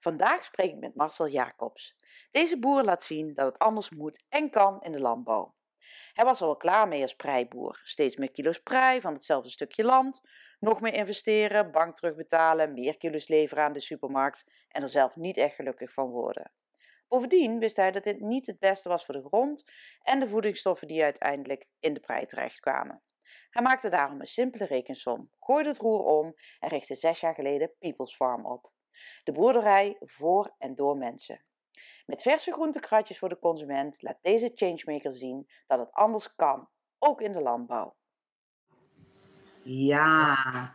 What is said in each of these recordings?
Vandaag spreek ik met Marcel Jacobs. Deze boer laat zien dat het anders moet en kan in de landbouw. Hij was al klaar mee als preiboer. Steeds meer kilo's prei van hetzelfde stukje land, nog meer investeren, bank terugbetalen, meer kilo's leveren aan de supermarkt en er zelf niet echt gelukkig van worden. Bovendien wist hij dat dit niet het beste was voor de grond en de voedingsstoffen die uiteindelijk in de prei terechtkwamen. Hij maakte daarom een simpele rekensom, gooide het roer om en richtte zes jaar geleden People's Farm op. De boerderij voor en door mensen. Met verse groentekratjes voor de consument laat deze changemaker zien dat het anders kan, ook in de landbouw. Ja,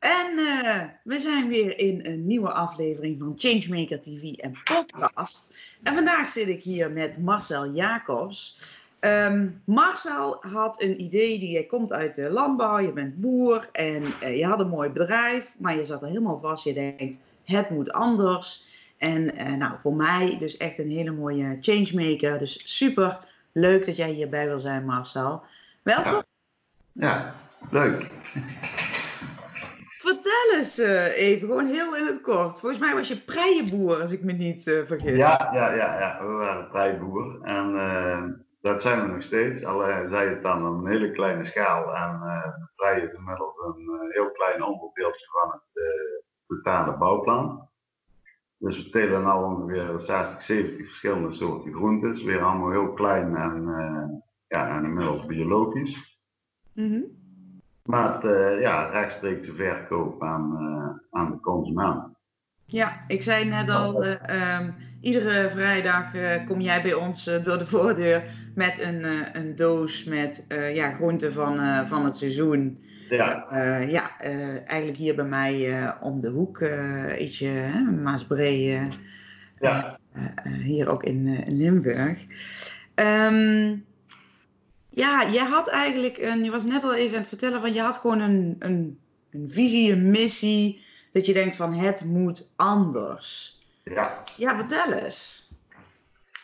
en uh, we zijn weer in een nieuwe aflevering van Changemaker TV en podcast. En vandaag zit ik hier met Marcel Jacobs. Um, Marcel had een idee, die je komt uit de landbouw, je bent boer en uh, je had een mooi bedrijf, maar je zat er helemaal vast. Je denkt, het moet anders. En uh, nou, voor mij dus echt een hele mooie changemaker. Dus super leuk dat jij hierbij wil zijn, Marcel. Welkom. Ja, ja leuk. Vertel eens uh, even, gewoon heel in het kort. Volgens mij was je preienboer, als ik me niet vergis. Ja, ja, ja, ja, we waren preienboer. En dat zijn we nog steeds. Al zij het dan op een hele kleine schaal. En de prei is inmiddels een heel klein onderdeeltje van het totale bouwplan. Dus we telen nu ongeveer 60, 70 verschillende soorten groentes. Weer allemaal heel klein en, uh, ja, en inmiddels biologisch. Mm -hmm. Maar het, uh, ja, rechtstreekse verkoop aan, uh, aan de consument. Ja, ik zei net al, um, iedere vrijdag kom jij bij ons door de voordeur met een, een doos met ja, groenten van, van het seizoen. Ja, ja eigenlijk hier bij mij om de hoek, ietsje, hè, Maasbree, ja. hier ook in, in Limburg. Um, ja, je had eigenlijk, een, je was net al even aan het vertellen van je had gewoon een, een, een visie, een missie, dat je denkt van het moet anders. Ja. Ja, vertel eens.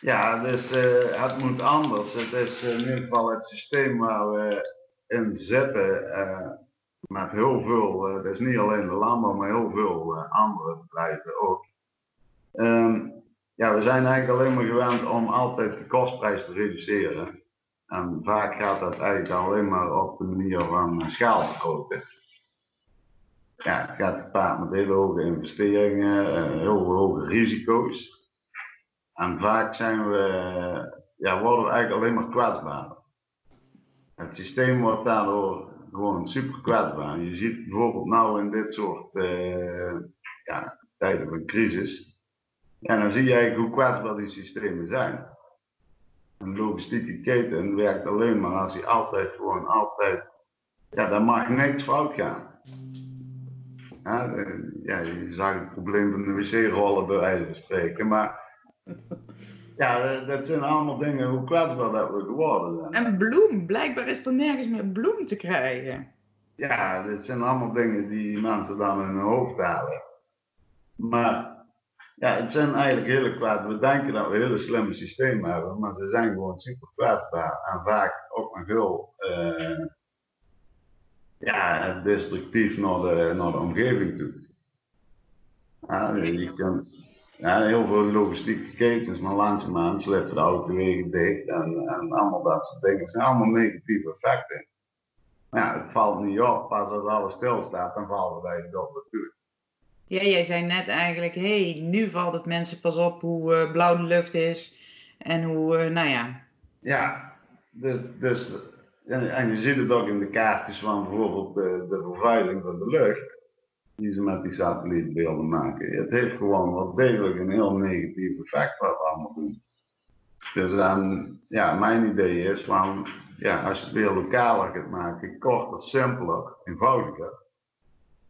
Ja, dus het moet anders. Het is in ieder geval het systeem waar we in zetten uh, met heel veel, uh, dat is niet alleen de landbouw, maar heel veel andere bedrijven ook. Um, ja, we zijn eigenlijk alleen maar gewend om altijd de kostprijs te reduceren. En vaak gaat dat eigenlijk alleen maar op de manier van schaalvergroten. Ja, gaat gepaard met hele hoge investeringen, heel hoge risico's. En vaak zijn we, ja, worden we eigenlijk alleen maar kwetsbaar. Het systeem wordt daardoor gewoon super kwetsbaar. Je ziet bijvoorbeeld nou in dit soort uh, ja, tijden van crisis. En dan zie je eigenlijk hoe kwetsbaar die systemen zijn. Een logistieke keten werkt alleen maar als hij altijd gewoon altijd. Ja, daar mag niks fout gaan. Ja, ja, je zag het probleem van de wc-rollen bij wijze van spreken, maar ja, dat zijn allemaal dingen hoe kwetsbaar dat we geworden zijn. En bloem, blijkbaar is er nergens meer bloem te krijgen. Ja, dat zijn allemaal dingen die mensen dan in hun hoofd halen. Maar ja, het zijn eigenlijk hele kwetsbaar. We denken dat we hele slimme systemen hebben, maar ze zijn gewoon super kwetsbaar. En vaak ook nog heel uh, ja, destructief naar de, naar de omgeving toe. Ja, je kunt, ja, heel veel logistieke ketens, maar langzaamaan slippen de autowegen dicht en, en allemaal dat soort dingen. Het zijn allemaal negatieve effecten. Maar ja, het valt niet op. Pas als alles stilstaat, dan vallen we eigenlijk op natuurlijk. Ja, jij zei net eigenlijk, hé, hey, nu valt het mensen pas op hoe uh, blauw de lucht is en hoe, uh, nou ja. Ja, dus, dus en, je ziet het ook in de kaartjes van bijvoorbeeld de, vervuiling van de lucht die ze met die satellietbeelden maken. Het heeft gewoon wel degelijk een heel negatief effect wat we allemaal doen. Dus dan, ja, mijn idee is van, ja, als je het weer lokaler gaat maken, korter, simpeler, eenvoudiger,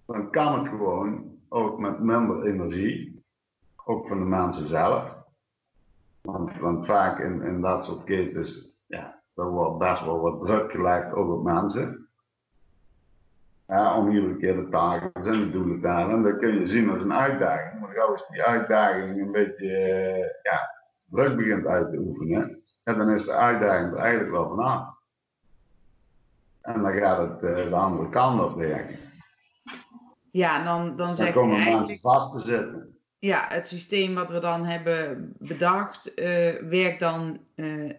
dan kan het gewoon ook met minder energie, ook van de mensen zelf. Want, want vaak in, in dat soort ketens, ja, er wordt best wel wat druk gelegd ook op mensen. Ja, om iedere keer de taken en de doelen te halen. En dat kun je zien als een uitdaging. Maar gauw is die uitdaging een beetje eh, ja, druk begint uit te oefenen, en dan is de uitdaging er eigenlijk wel vanaf. En dan gaat het uh, de andere kant op werken. Ja, dan, dan, dan komen mensen vast te zitten. Ja, het systeem wat we dan hebben bedacht, uh, werkt, dan, uh,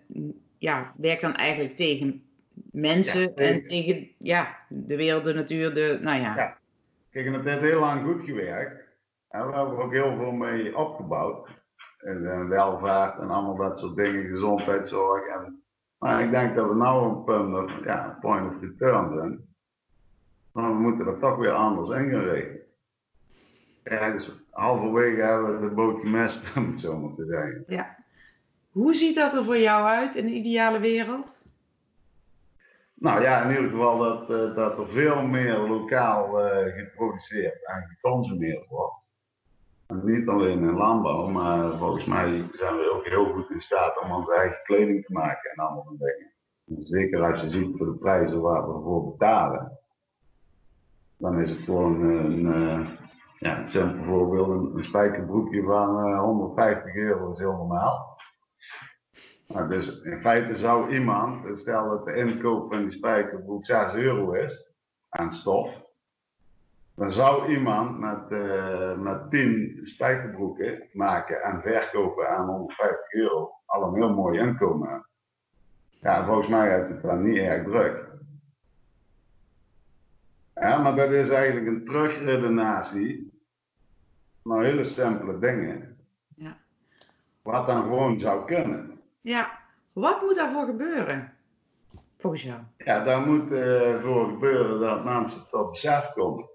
ja, werkt dan eigenlijk tegen mensen en tegen ja, de wereld, de natuur, de, nou ja. ja. Kijk, en het heeft heel lang goed gewerkt. En we hebben er ook heel veel mee opgebouwd. En, welvaart en allemaal dat soort dingen, gezondheidszorg. En, maar ik denk dat we nou een punt, ja, point of return zijn. Maar we moeten er toch weer anders in gaan regelen. Ja, dus halverwege hebben we de boot gemest, om het zo maar te zeggen. Ja. Hoe ziet dat er voor jou uit in de ideale wereld? Nou ja, in ieder geval dat, uh, dat er veel meer lokaal uh, geproduceerd en geconsumeerd wordt. En niet alleen in landbouw, maar volgens mij zijn we ook heel goed in staat om onze eigen kleding te maken en andere dingen. Zeker als je ziet voor de prijzen waar we ervoor betalen dan is het gewoon een, uh, ja, een simpel voorbeeld, een, een spijkerbroekje van uh, 150 euro is heel normaal. Nou, dus in feite zou iemand, stel dat de inkoop van die spijkerbroek 6 euro is aan stof, dan zou iemand met, uh, met 10 spijkerbroeken maken en verkopen aan 150 euro al een heel mooi inkomen. Ja, volgens mij heeft het dan niet erg druk. Ja, maar dat is eigenlijk een terugredenatie naar hele simpele dingen. Ja. Wat dan gewoon zou kunnen. Ja, wat moet daarvoor gebeuren? Volgens jou? Ja, daar moet uh, voor gebeuren dat mensen tot besef komen.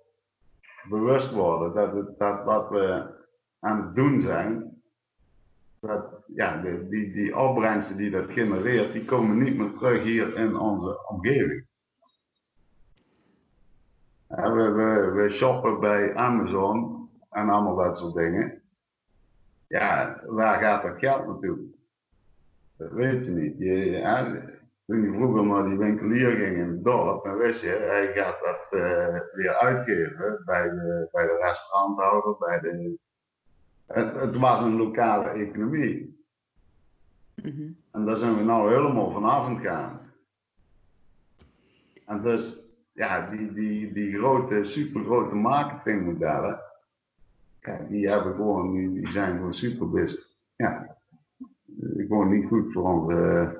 Bewust worden dat, het, dat wat we aan het doen zijn, dat ja, die, die, die opbrengsten die dat genereert, die komen niet meer terug hier in onze omgeving. We, we, we shoppen bij Amazon en allemaal dat soort dingen. Ja, waar gaat dat geld naartoe? Dat weet je niet. Je, toen je vroeger naar die winkelier ging in het dorp, dan wist je, hij gaat dat uh, weer uitgeven bij de, bij de restauranthouder, bij de... Het, het was een lokale economie. Mm En daar zijn we nou helemaal vanaf aan gaan. En dus ja, die, die, die grote, supergrote marketingmodellen, ja, die hebben gewoon, die, die zijn gewoon super Ja, gewoon niet goed voor, onze,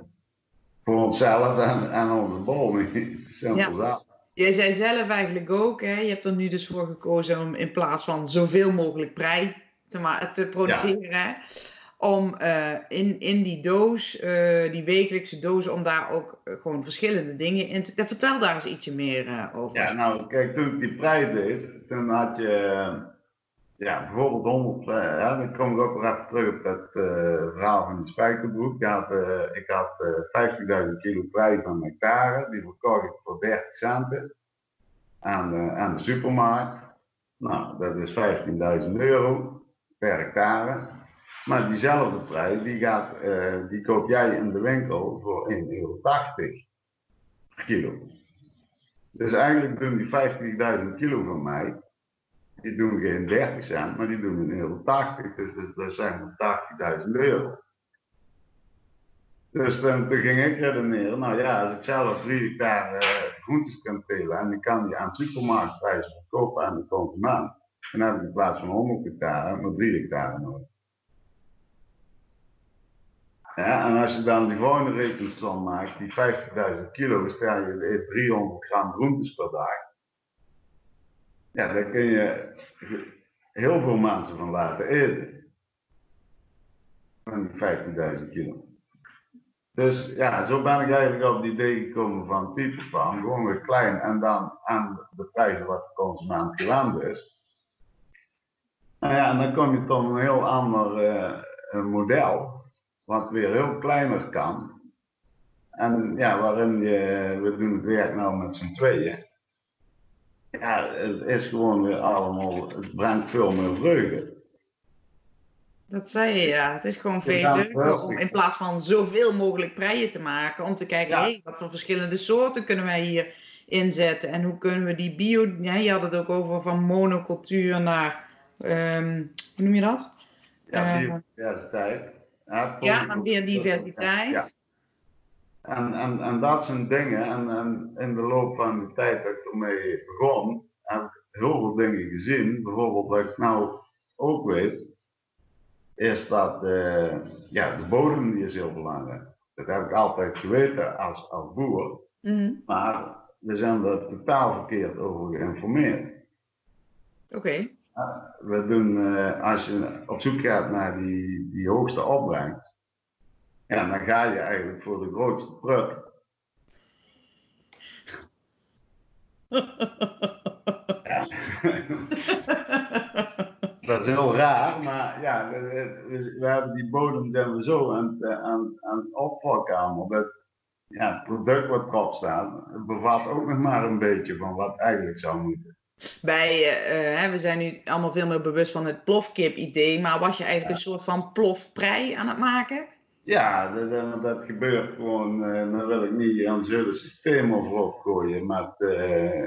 voor onszelf en, en onze bol. Simpel ja. Jij zei zelf eigenlijk ook, hè, je hebt er nu dus voor gekozen om in plaats van zoveel mogelijk prei te, te produceren. Ja om uh, in, in die doos, uh, die wekelijkse doos, om daar ook uh, gewoon verschillende dingen in te... Vertel daar eens ietsje meer over. Ja, nou, kijk, toen ik die prijs deed, toen had je, ja, bijvoorbeeld 100, ja, dan kom ik ook weer even terug op dat verhaal van die spijkerbroek. Ik had, ik had 50.000 kilo prij van hectare, die verkocht ik voor 30 centen aan de, aan de supermarkt. Nou, dat is 15.000 euro per hectare. Maar diezelfde prijs, die, gaat, die koop jij in de winkel voor 1,80 euro kilo. Dus eigenlijk doen die 50.000 kilo van mij, die doen geen 30 cent, maar die doen 1,80 euro. Dus, dus dat zijn 80.000 euro. Dus toen, ging ik redeneren, nou ja, als ik zelf 3 hectare uh, groentes kan telen en ik kan die aan supermarktprijzen verkopen aan de consument, dan heb ik in plaats van 100 hectare maar 3 hectare nodig. Ja, en als je dan die volgende rekensom maakt, die 50.000 kilo, stel je eet 300 gram groentes per dag. Ja, daar kun je heel veel mensen van laten eten. Van die 50.000 kilo. Dus ja, zo ben ik eigenlijk op het idee gekomen van type van gewoon weer klein en dan aan de prijzen wat de consument gewend is. Nou ja, en dan kom je tot een heel ander uh, model wat weer heel kleiner kan. En ja, waarin je, we doen het werk nou met z'n tweeën. Ja, het is gewoon weer allemaal, het brengt veel meer vreugde. Dat zei je, ja. Het is gewoon veel Ja, leuker om in plaats van zoveel mogelijk preien te maken, om te kijken, Ja. hé, wat voor verschillende soorten kunnen wij hier inzetten en hoe kunnen we die bio... Ja, je had het ook over van monocultuur naar, ehm, hoe noem je dat? Ja, Eh, biodiversiteit. Ja, Ja, naar biodiversiteit. En, en, en dat zijn dingen, en, en in de loop van de tijd dat ik ermee begon, heb ik heel veel dingen gezien. Bijvoorbeeld wat ik nou ook weet, is dat eh, ja, de bodem die is heel belangrijk. Dat heb ik altijd geweten als, als boer, Mhm. maar we zijn er totaal verkeerd over geïnformeerd. Oké. We doen, eh, als je op zoek gaat naar die, die hoogste opbrengst, ja, dan ga je eigenlijk voor de grootste prut. Ja. Dat is heel raar, maar ja, we, we, hebben die bodem zijn we zo aan, het, eh, aan, aan het allemaal. Dat ja, het product wat erop staat, bevat ook nog maar een beetje van wat eigenlijk zou moeten. Bij, eh, hè, we zijn nu allemaal veel meer bewust van het plofkip-idee, maar was je eigenlijk een soort van plofprei aan het maken? Ja, dat, gebeurt gewoon. eh daar wil ik niet aan hele systeem over opgooien, maar eh,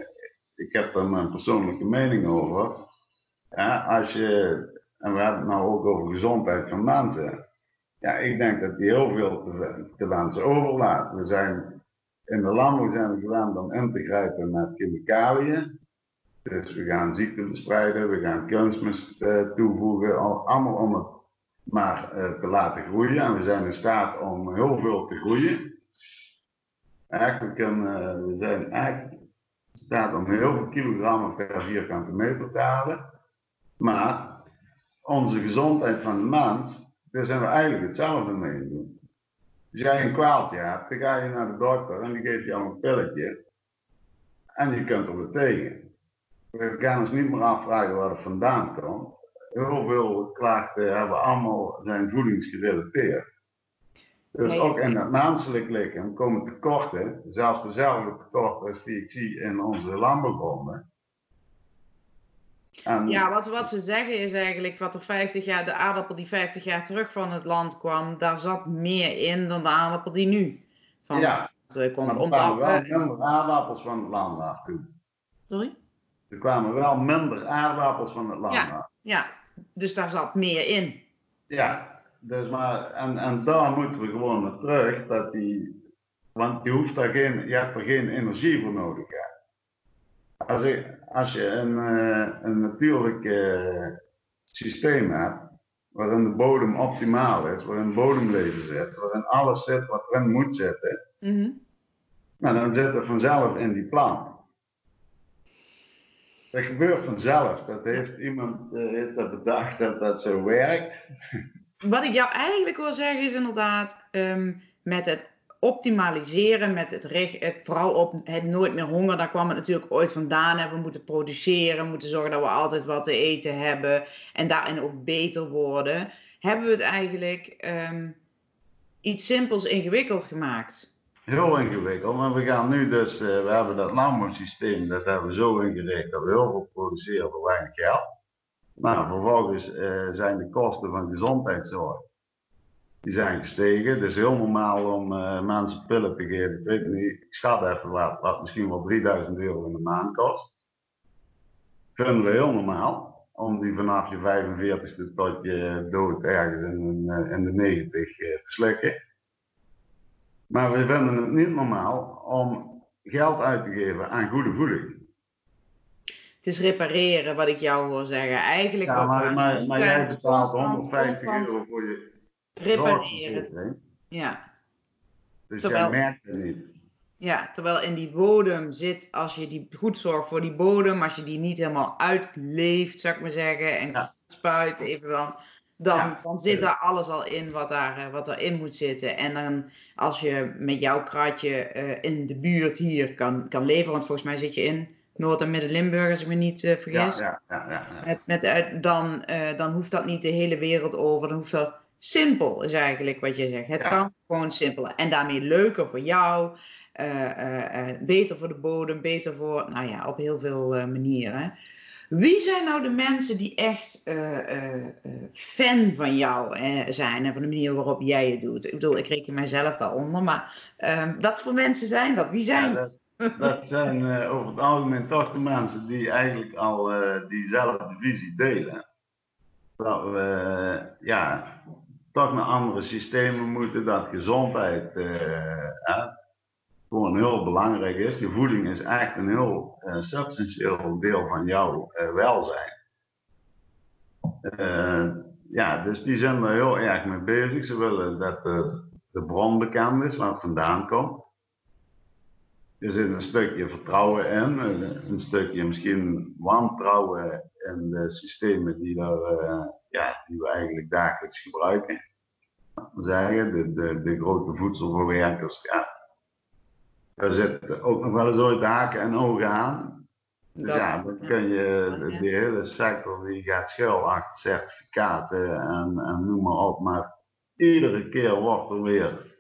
ik heb daar mijn persoonlijke mening over. Ja, als je, en we hebben het nou ook over gezondheid van mensen. Ja, ik denk dat die heel veel te, te wensen overlaat. We zijn in de landbouw zijn we gewend om in te grijpen met chemicaliën. Dus we gaan ziekten bestrijden, we gaan kunstmest eh, toevoegen, al- allemaal om het maar eh, te laten groeien. En we zijn in staat om heel veel te groeien. Eigenlijk kunnen, eh, we zijn eigenlijk in staat om heel veel kilogrammen per vierkante meter te halen. Maar onze gezondheid van de mens, daar zijn we eigenlijk hetzelfde mee doen. Als jij een kwaaltje hebt, dan ga je naar de dokter en die geeft jou een pilletje. En je kunt er weer tegen. We gaan ons niet meer afvragen waar het vandaan komt heel veel klachten hebben allemaal zijn voedingsgerelateerd. Dus Nee, ook in het menselijk lichaam komen tekorten, zelfs dezelfde tekorten als die ik zie in onze landbouwgronden. En Ja, wat, wat ze zeggen is eigenlijk wat er 50 jaar, de aardappel die 50 jaar terug van het land kwam, daar zat meer in dan de aardappel die nu van ja, het land eh, komt. er kwamen wel we- minder aardappels van het land af toen. Sorry? Er kwamen wel minder aardappels van het land Ja. af. Ja, dus daar zat meer in. Ja, dus maar, en, en daar moeten we gewoon naar terug, dat die, want je, hoeft daar geen, je hebt er geen energie voor nodig. Hè. Als, je, als je een, eh, een natuurlijk eh, systeem hebt, waarin de bodem optimaal is, waarin bodemleven zit, waarin alles zit wat erin moet zitten, Mhm. nou, dan zit het vanzelf in die plant. Dat gebeurt vanzelf. Dat heeft iemand eh, heeft dat bedacht dat dat zo werkt. Wat ik jou eigenlijk wil zeggen is inderdaad, ehm, met het optimaliseren, met het, reg- het vooral op het nooit meer honger, daar kwam het natuurlijk ooit vandaan. Hè. We moeten produceren, moeten zorgen dat we altijd wat te eten hebben en daarin ook beter worden. Hebben we het eigenlijk ehm, iets simpels ingewikkeld gemaakt? Heel ingewikkeld, maar we gaan nu dus, eh, we hebben dat landbouwsysteem, dat hebben we zo ingericht dat we heel veel produceren voor weinig geld. Maar vervolgens eh, zijn de kosten van gezondheidszorg, die zijn gestegen. Het is heel normaal om eh, mensen pillen te geven, ik weet niet, ik schat even wat, wat misschien wel 3000 euro in de maand kost. Vinden we heel normaal, om die vanaf je 45ste tot je dood ergens in, in de 90 eh, te slikken. Maar we vinden het niet normaal om geld uit te geven aan goede voeding. Het is repareren, wat ik jou hoor zeggen. Eigenlijk Ja, maar, maar, maar jij betaalt constant- 150 constant euro voor je Repareren. Ja. Dus Terwijl- jij merkt het niet. Ja, terwijl in die bodem zit, als je die goed zorgt voor die bodem, als je die niet helemaal uitleeft, zou ik maar zeggen, en Ja. spuit even dan, dan, Ja. dan zit daar alles al in wat, daar, eh, wat erin moet zitten. En dan als je met jouw kratje eh, in de buurt hier kan, kan leveren, want volgens mij zit je in Noord- en Midden-Limburg, als ik me niet eh, vergis. ja, ja, ja, ja. Met, met, dan, dan hoeft dat niet de hele wereld over. Dan hoeft dat simpel, is eigenlijk wat je zegt. Het kan gewoon simpeler. En daarmee leuker voor jou. beter voor de bodem, beter voor, nou ja, op heel veel manieren. Wie zijn nou de mensen die echt fan van jou zijn en van de manier waarop jij het doet? Ik bedoel, ik reken mijzelf daaronder, maar ehm, wat voor mensen zijn dat? Wie zijn dat? dat zijn over het algemeen toch de mensen die eigenlijk al diezelfde visie delen. Dat we ja, toch naar andere systemen moeten, dat gezondheid gewoon heel belangrijk is. Je voeding is echt een heel substantieel deel van jouw welzijn. ja, dus die zijn er heel erg mee bezig. Ze willen dat de, de bron bekend is, waar het vandaan komt. Er zit een stukje vertrouwen in, een stukje misschien wantrouwen in de systemen die, daar, ja, die we eigenlijk dagelijks gebruiken. Zeggen, de, de, de grote voedselverwerkers, ja. Daar zit ook nog wel eens ooit haken en ogen aan. Dus ja, dan kun je de, de hele sector die gaat schuil achter certificaten en, en noem maar op. Maar iedere keer wordt er weer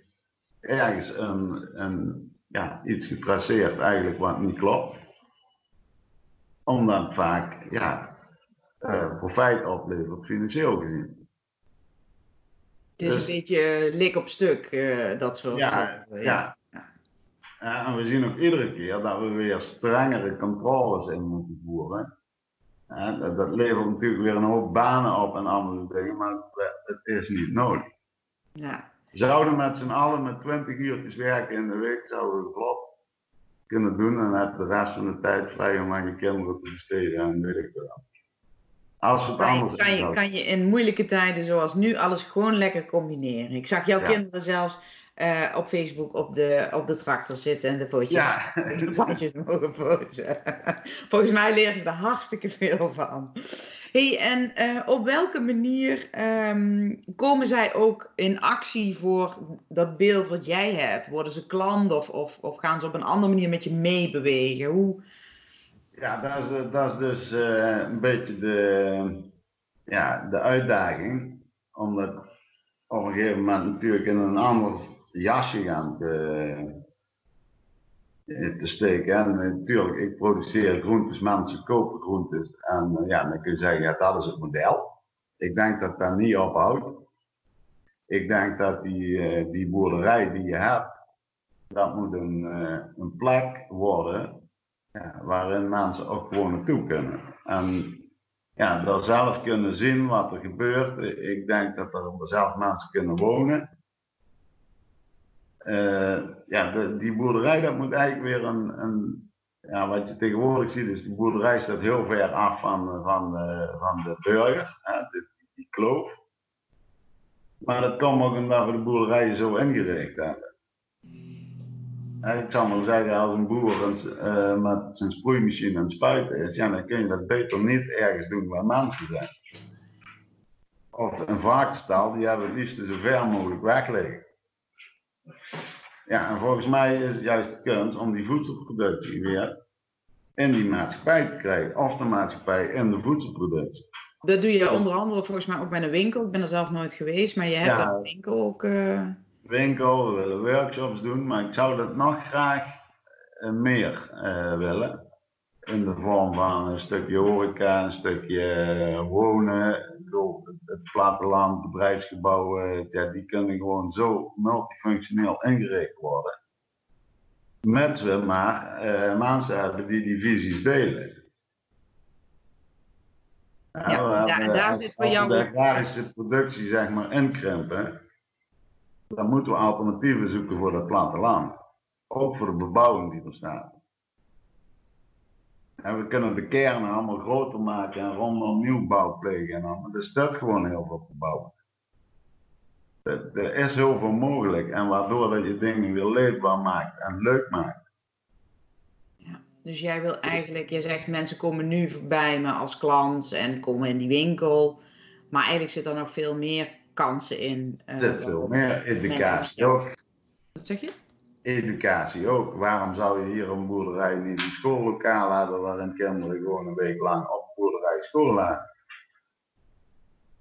ergens een, een ja, iets getraceerd eigenlijk wat niet klopt. Omdat vaak ja, uh, profijt oplevert financieel gezien. Het is dus, een beetje lik op stuk, uh, dat soort ja, ja. ja. Ja. en we zien ook iedere keer dat we weer strengere controles in moeten voeren. dat, dat levert natuurlijk weer een hoop banen op en andere dingen, maar het is niet nodig. Ja zouden met z'n allen met 20 uurtjes werken in de week, zouden we vlot kunnen doen en heb de rest van de tijd vrij om aan je kinderen te besteden en weet ik wel. Als het kan, anders kan, je, kan je in moeilijke tijden zoals nu alles gewoon lekker combineren. Ik zag jouw kinderen zelfs uh, op Facebook op de, op de tractor zitten en de foto's, ja. de mogen foto's. Volgens mij leren ze er hartstikke veel van hey, en uh, op welke manier um, komen zij ook in actie voor dat beeld wat jij hebt? Worden ze klant of, of, of gaan ze op een andere manier met je meebewegen? Hoe... Ja, dat is, dat is dus uh, een beetje de, ja, de uitdaging. Om dat op een gegeven moment natuurlijk in een ander jasje gaan te, te steken. En natuurlijk, ik produceer groentes, mensen kopen groentes. En eh, ja, dan kun je zeggen, ja, dat is het model. Ik denk dat dat niet ophoudt. Ik denk dat die, die boerderij die je hebt, dat moet een, een plek worden ja, waarin mensen ook gewoon naartoe kunnen. En ja, daar zelf kunnen zien wat er gebeurt. Ik denk dat er zelf mensen kunnen wonen. Uh, ja, de, die boerderij dat moet eigenlijk weer een, een, ja, wat je tegenwoordig ziet is, die boerderij staat heel ver af van, van, uh, van de burger, hè, die, die kloof. Maar dat komt ook omdat we de boerderijen zo ingericht hebben. ik zal maar zeggen, als een boer uh, met zijn sproeimachine aan het spuiten is, ja, dan kun je dat beter niet ergens doen waar mensen zijn. Of een varkensstal, die hebben het liefst zo ver mogelijk weg liggen. Ja, en volgens mij is het juist kunst om die voedselproductie weer in die maatschappij te krijgen. Of de maatschappij in de voedselproductie. Dat doe je onder andere volgens mij ook bij een winkel. Ik ben er zelf nooit geweest, maar je hebt ja, een winkel ook. Uh... Winkel, we willen workshops doen, maar ik zou dat nog graag uh, meer uh, willen. In de vorm van een stukje horeca, een stukje wonen, het platteland, bedrijfsgebouwen, ja, die kunnen gewoon zo multifunctioneel ingericht worden. Met we maar uh, mensen hebben die die visies delen. Ja, ja daar, daar als, zit voor jou... de agrarische productie zeg maar inkrimpen, dan moeten we alternatieven zoeken voor het platteland. Ook voor de bebouwing die er staat. En we kunnen de kernen allemaal groter maken en rondom nieuwbouw plegen en allemaal. Dus dat gewoon heel veel te bouwen. Er is heel veel mogelijk en waardoor dat je dingen weer leefbaar maakt en leuk maakt. Ja, dus jij wil eigenlijk, je zegt mensen komen nu bij me als klant en komen in die winkel. Maar eigenlijk zit er nog veel meer kansen in. Uh, er zit veel meer educatie. Wat zeg je? Educatie ook. Waarom zou je hier een boerderij niet een schoollokaal hebben waarin kinderen gewoon een week lang op boerderij school laten?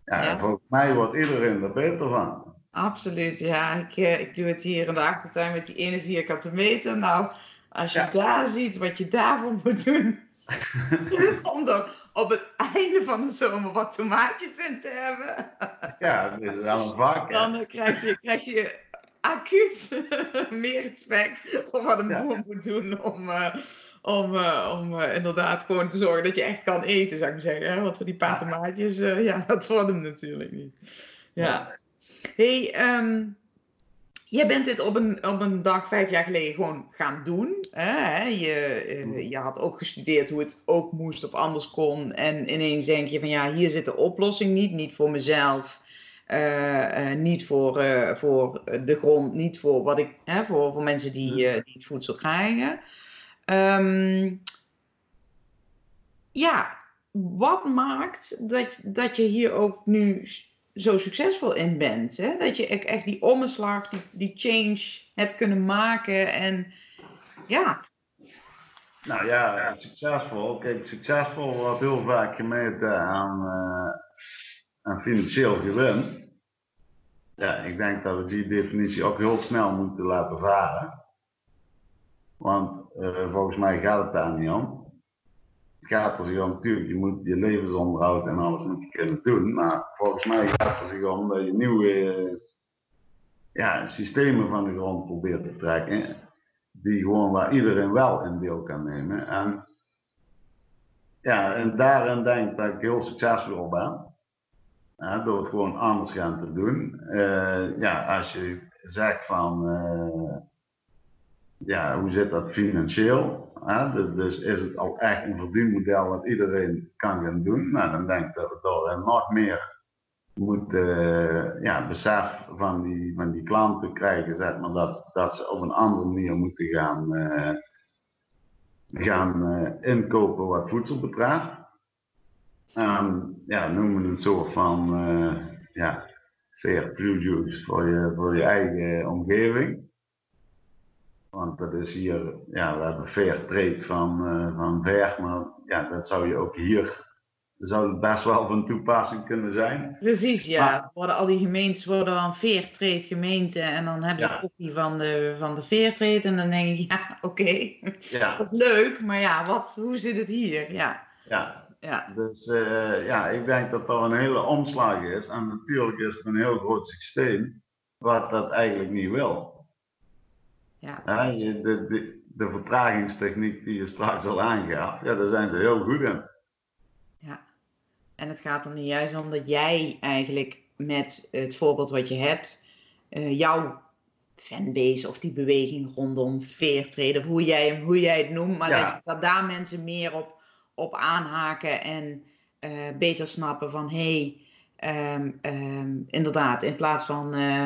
Ja, volgens mij wordt iedereen er beter van. Absoluut, ja. Ik, eh, ik doe het hier in de achtertuin met die ene vierkante meter. Nou, als je Ja. daar ziet wat je daarvoor moet doen. om er op het einde van de zomer wat tomaatjes in te hebben. Ja, dat is wel een vak. Dan eh, krijg je, krijg je acuut meer respect voor wat een Ja. boer moet doen om, eh, om, eh, om eh, inderdaad gewoon te zorgen dat je echt kan eten, zou ik maar zeggen. Hè? Want voor die eh, ja, dat wordt hem natuurlijk niet. Ja. hey, ehm, jij bent dit op een, op een dag vijf jaar geleden gewoon gaan doen. Hè? Je, eh, je had ook gestudeerd hoe het ook moest of anders kon. En ineens denk je van ja, hier zit de oplossing niet. Niet voor mezelf. Eh, eh, niet voor, eh, voor de grond, niet voor wat ik, hè, voor, voor mensen die, die het voedsel krijgen. Ehm, ja, wat maakt dat, dat je hier ook nu zo succesvol in bent? Hè? Dat je e- echt die omslag, die, die change hebt kunnen maken. En ja, Nou ja, succesvol. Kijk, succesvol wordt heel vaak gemeten aan, aan financieel gewin. Ja, ik denk dat we die definitie ook heel snel moeten laten varen. Want eh, volgens mij gaat het daar niet om. Het gaat er zich om, natuurlijk, je moet je levensonderhoud en alles moet je kunnen doen. Maar volgens mij gaat het er zich om dat je nieuwe eh, ja, systemen van de grond probeert te trekken die gewoon waar iedereen wel in deel kan nemen. En, ja, en daarin denk ik dat ik heel succesvol ben. Door het gewoon anders gaan te doen. Eh, ja, als je zegt van, eh, ja, hoe zit dat financieel? Dus- is het al echt een verdienmodel wat iedereen kan gaan doen? Nou, dan denk ik dat we daar nog meer moet eh, ja, besef van die, van die klanten krijgen, zeg maar, dat, dat ze op een andere manier moeten gaan, gaan inkopen wat voedsel betreft. En ja, noemen we een soort van eh, ja, fair produce voor je, voor je eigen omgeving. Want dat is hier, ja, we hebben fair trade van, eh, van ver, maar ja, dat zou je ook hier, zou het best wel van toepassing kunnen zijn. precies ja. Maar- Worden al die gemeentes worden dan Fairtrade gemeente. En dan hebben ze Ja. een kopie van de, van de Fairtrade. En dan denk je, ja, oké. Ja, Dat is leuk, maar ja, wat, hoe zit het hier? Ja, ja. Ja, Dus eh, ja, ik denk dat er een hele omslag is. En natuurlijk is het een heel groot systeem wat dat eigenlijk niet wil. ja. Ja, de, de, de vertragingstechniek die je straks al aangaf, ja, daar zijn ze heel goed in. En het gaat er nu juist om dat jij eigenlijk met het voorbeeld wat je hebt, eh, jouw fanbase of die beweging rondom of hoe jij, hoe jij het noemt, maar Ja. dat, dat daar mensen meer op, op aanhaken en eh, beter snappen van hé, hey, ehm, ehm, inderdaad, in plaats van. eh,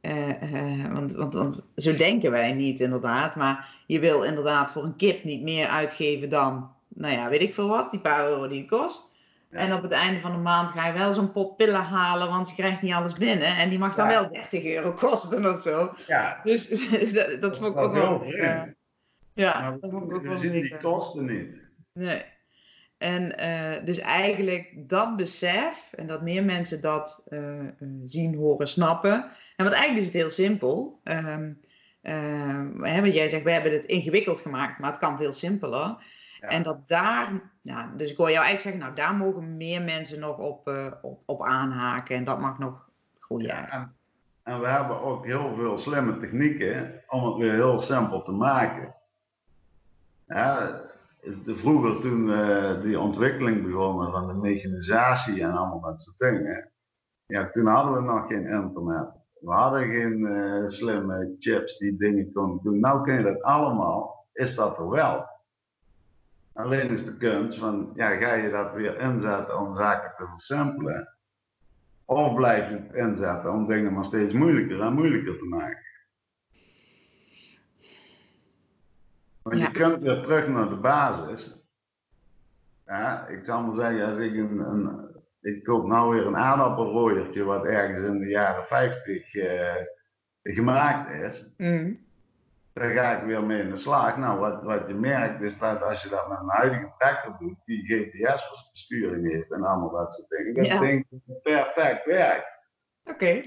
eh, want, want, want zo denken wij niet inderdaad, maar je wil inderdaad voor een kip niet meer uitgeven dan, nou ja, weet ik veel wat, die paar euro die het kost. Ja. En op het einde van de maand ga je wel zo'n pot pillen halen, want je krijgt niet alles binnen. En die mag dan Ja. wel 30 euro kosten of zo. Ja, Dus dat, dat vond ik dat ook is wel... heel ja, maar dat vond ik ook we zien die kosten niet. Nee. En eh, dus eigenlijk dat besef en dat meer mensen dat eh, eh, zien, horen, snappen. En want eigenlijk is het heel simpel. Ehm, hè, want jij zegt, we hebben het ingewikkeld gemaakt, maar het kan veel simpeler. Ja. En dat daar, nou, dus ik hoor jou eigenlijk zeggen, nou daar mogen meer mensen nog op, op, op aanhaken en dat mag nog groeien. Ja, en, en we hebben ook heel veel slimme technieken om het weer heel simpel te maken. Ja, de- vroeger toen eh, die ontwikkeling begonnen van de mechanisatie en allemaal dat soort dingen, ja, toen hadden we nog geen internet. We hadden geen eh, slimme chips die dingen konden doen. Nou kun je dat allemaal, is dat er wel. Alleen is de kunst van, ja, ga je dat weer inzetten om zaken te versimpelen? Of blijf je het inzetten om dingen maar steeds moeilijker en moeilijker te maken? Want Ja. je kunt weer terug naar de basis. Ja, ik zal maar zeggen, als ik een, een ik koop nou weer een aardappelrooiertje wat ergens in de jaren 50 eh, gemaakt is. Mm. Daar ga ik weer mee in de slag. Nou, wat, wat je merkt is dat als je dat met een huidige tractor doet, die GPS-besturing heeft en allemaal dat soort dingen, dat Ja. ding perfect werkt. Oké.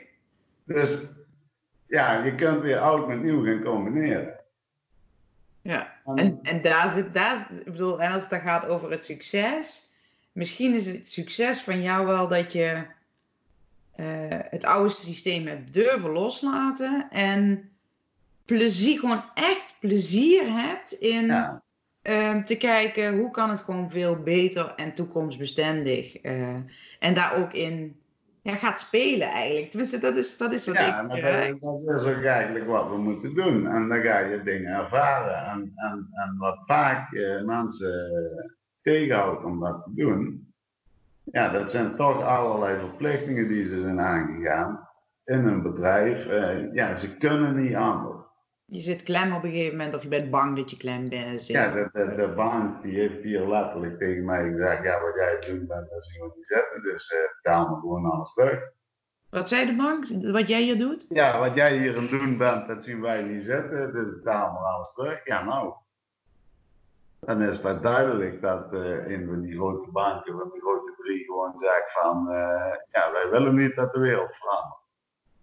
Dus ja, je kunt weer oud met nieuw gaan combineren. Ja, en, en daar zit, daar, ik bedoel, en als het dan gaat over het succes, misschien is het succes van jou wel dat je eh, het oude systeem hebt durven loslaten en plezier, gewoon echt plezier hebt in ehm, te kijken hoe kan het gewoon veel beter en toekomstbestendig. Uh, en daar ook in ja, gaat spelen eigenlijk. Tenminste, dat is, dat is wat ja, ik... Maar dat, is, dat is ook eigenlijk wat we moeten doen. En dan ga je dingen ervaren. En, en, en wat vaak eh, mensen tegenhoudt om dat te doen, ja, dat zijn toch allerlei verplichtingen die ze zijn aangegaan in een bedrijf. Uh, ja, ze kunnen niet anders. Je zit klem op een gegeven moment of je bent bang dat je klem bent. Ja, de, de, de bank die heeft hier letterlijk tegen mij gezegd, ja, wat jij doen bent, dat zien we niet zetten. Dus betaal me gewoon alles terug. Wat zei de bank? Wat jij hier doet? Ja, wat jij hier aan het doen bent, dat zien wij niet zitten. Dus betaal me alles terug. Ja, nou. Dan is het duidelijk dat uh, een van die grote banken, van die grote drie, gewoon zegt van, uh, ja, wij willen niet dat de wereld verandert.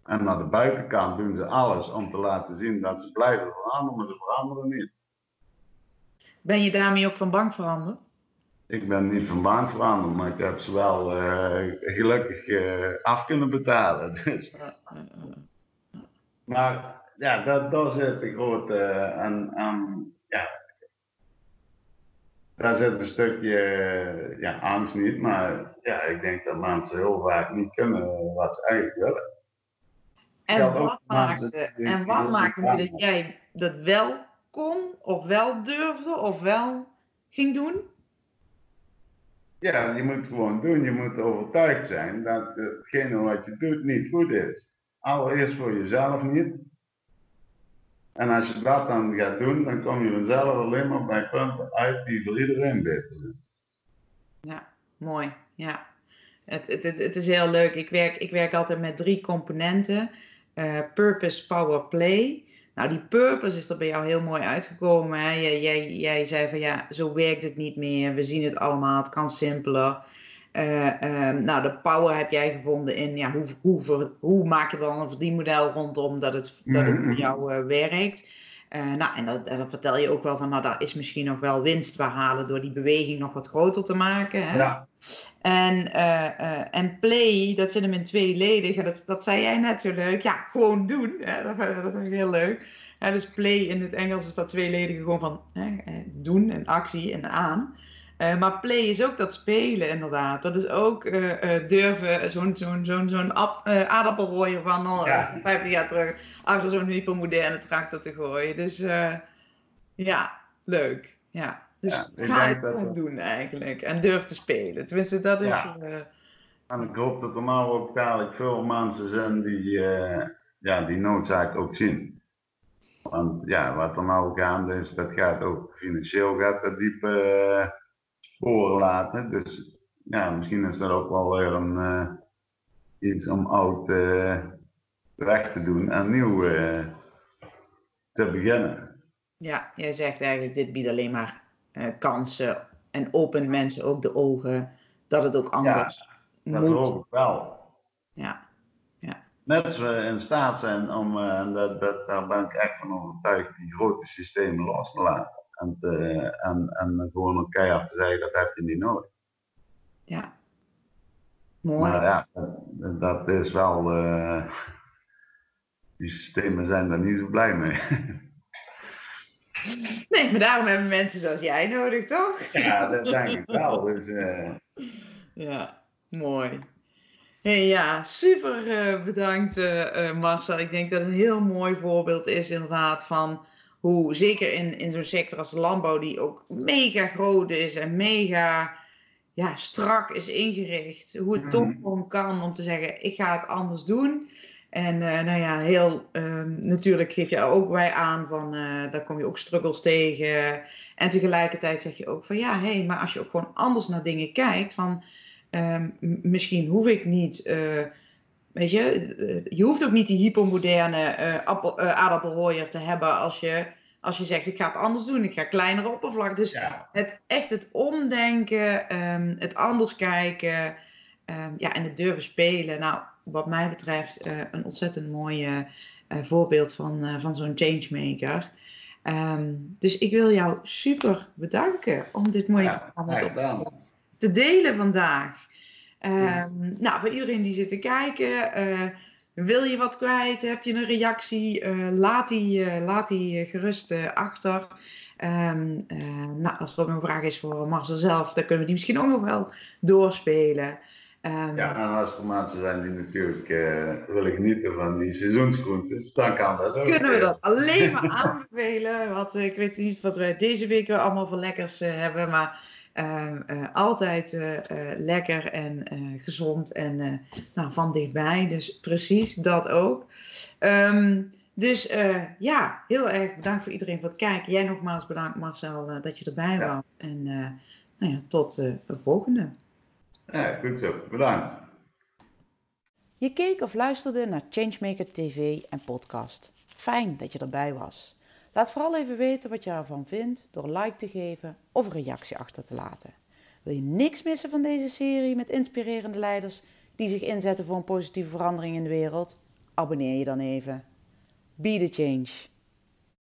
En aan de buitenkant doen ze alles om te laten zien dat ze blijven veranderen, maar ze veranderen niet. Ben je daarmee ook van bank veranderd? Ik ben niet van bank veranderd, maar ik heb ze wel uh, gelukkig uh, af kunnen betalen. Dus. Maar ja, dat, daar zit de grote. En, en ja, daar zit een stukje ja, angst niet, maar ja, ik denk dat mensen heel vaak niet kunnen wat ze eigenlijk willen. En wat maakte, en wat maakte dat jij dat wel kon, of wel durfde, of wel ging doen? Ja, je moet gewoon doen. Je moet overtuigd zijn dat hetgene wat je doet niet goed is. Allereerst voor jezelf niet. En als je dat dan gaat doen, dan kom je vanzelf alleen maar bij punten uit die voor iedereen beter zijn. Ja, mooi. Ja. Het, het, het, het is heel leuk. Ik werk, ik werk altijd met drie componenten. Uh, purpose, power, play. Nou, die purpose is er bij jou heel mooi uitgekomen. Hè? Jij, jij, jij zei van ja, zo werkt het niet meer. We zien het allemaal, het kan simpeler. Uh, uh, nou, de power heb jij gevonden in ja, hoe, hoe, hoe maak je dan een verdienmodel rondom dat het, dat het voor mhm. jou uh, werkt. nou, en dat, dat, vertel je ook wel van, nou, daar is misschien nog wel winst behalen door die beweging nog wat groter te maken. Hè? Ja. En, en play, dat zit hem in tweeledig. Dat, dat zei jij net zo leuk. Ja, gewoon doen. Dat, dat is heel leuk. dus play in het Engels is dat tweeledig gewoon van doen en actie en aan. Uh, maar play is ook dat spelen, inderdaad. Dat is ook uh, uh, durven zo'n zo'n zo'n zo'n aardappelrooier van al ja. 50 jaar terug achter zo'n hypermoderne tractor te gooien. Dus ja, leuk. Ja. Dus ja, ga het gewoon doen eigenlijk. En durf te spelen. Tenminste, dat is... Ja. en ik hoop dat er nou ook dadelijk veel mensen zijn die ja, die noodzaak ook zien. Want ja, wat er nou gaande is, dat gaat ook financieel gaat dat diep sporen laten. Dus ja, misschien is dat ook wel weer een, uh, iets om oud weg te doen en nieuw te beginnen. Ja, jij zegt eigenlijk, dit biedt alleen maar kansen en opent mensen ook de ogen dat het ook anders ja, dat moet. hoop ik wel. Ja. ja. Net als we in staat zijn om, en dat, dat, daar ben ik echt van overtuigd, die grote systemen los te laten. En, te, en, en gewoon een keihard te zeggen, dat heb je niet nodig. Ja. Mooi. Maar ja, dat, is wel, uh, die systemen zijn daar niet zo blij mee. Nee, maar daarom hebben mensen zoals jij nodig, toch? Ja, dat denk ik wel. Dus, uh... Ja, mooi. Hey, ja, super uh, bedankt Marcel. Ik denk dat het een heel mooi voorbeeld is inderdaad van hoe zeker in, in zo'n sector als de landbouw, die ook mega groot is en mega ja, strak is ingericht, hoe het toch mhm. gewoon kan om te zeggen: ik ga het anders doen. En uh, nou ja, heel um, natuurlijk geef je ook bij aan van uh, daar kom je ook struggles tegen. En tegelijkertijd zeg je ook van ja, hé, hey, maar als je ook gewoon anders naar dingen kijkt, van um, misschien hoef ik niet. Uh, Weet je, je hoeft ook niet die hypermoderne appel, aardappelrooier te hebben als je, als je zegt ik ga het anders doen, ik ga kleinere oppervlak. Dus het, echt het omdenken, um, het anders kijken ja, en het durven spelen. Nou, wat mij betreft een ontzettend mooi voorbeeld van, van zo'n changemaker. Ehm, dus ik wil jou super bedanken om dit mooie ja, verhaal te, te delen vandaag. Um, Nou, voor iedereen die zit te kijken, wil je wat kwijt? Heb je een reactie? Uh, laat, die, uh, laat die uh, gerust achter. Um, nou, als er ook een vraag is voor Marcel zelf, dan kunnen we die misschien ook nog wel doorspelen. Um, ja, en als er mensen zijn die natuurlijk willen genieten van die seizoensgroentes, dan kan dat ook. Kunnen we dat alleen maar aanbevelen. Want ik weet niet wat we deze week allemaal voor lekkers hebben, maar Ehm, eh, altijd eh, eh, lekker en gezond en nou, van dichtbij. Dus precies dat ook. Ehm, dus ja, heel erg bedankt voor iedereen voor het kijken. Jij nogmaals bedankt Marcel dat je erbij was. En nou ja, tot de volgende. Ja, goed zo. Bedankt. Je keek of luisterde naar Changemaker TV en podcast. Fijn dat je erbij was. Laat vooral even weten wat je ervan vindt door like te geven of een reactie achter te laten. Wil je niks missen van deze serie met inspirerende leiders die zich inzetten voor een positieve verandering in de wereld? Abonneer je dan even. Be the change.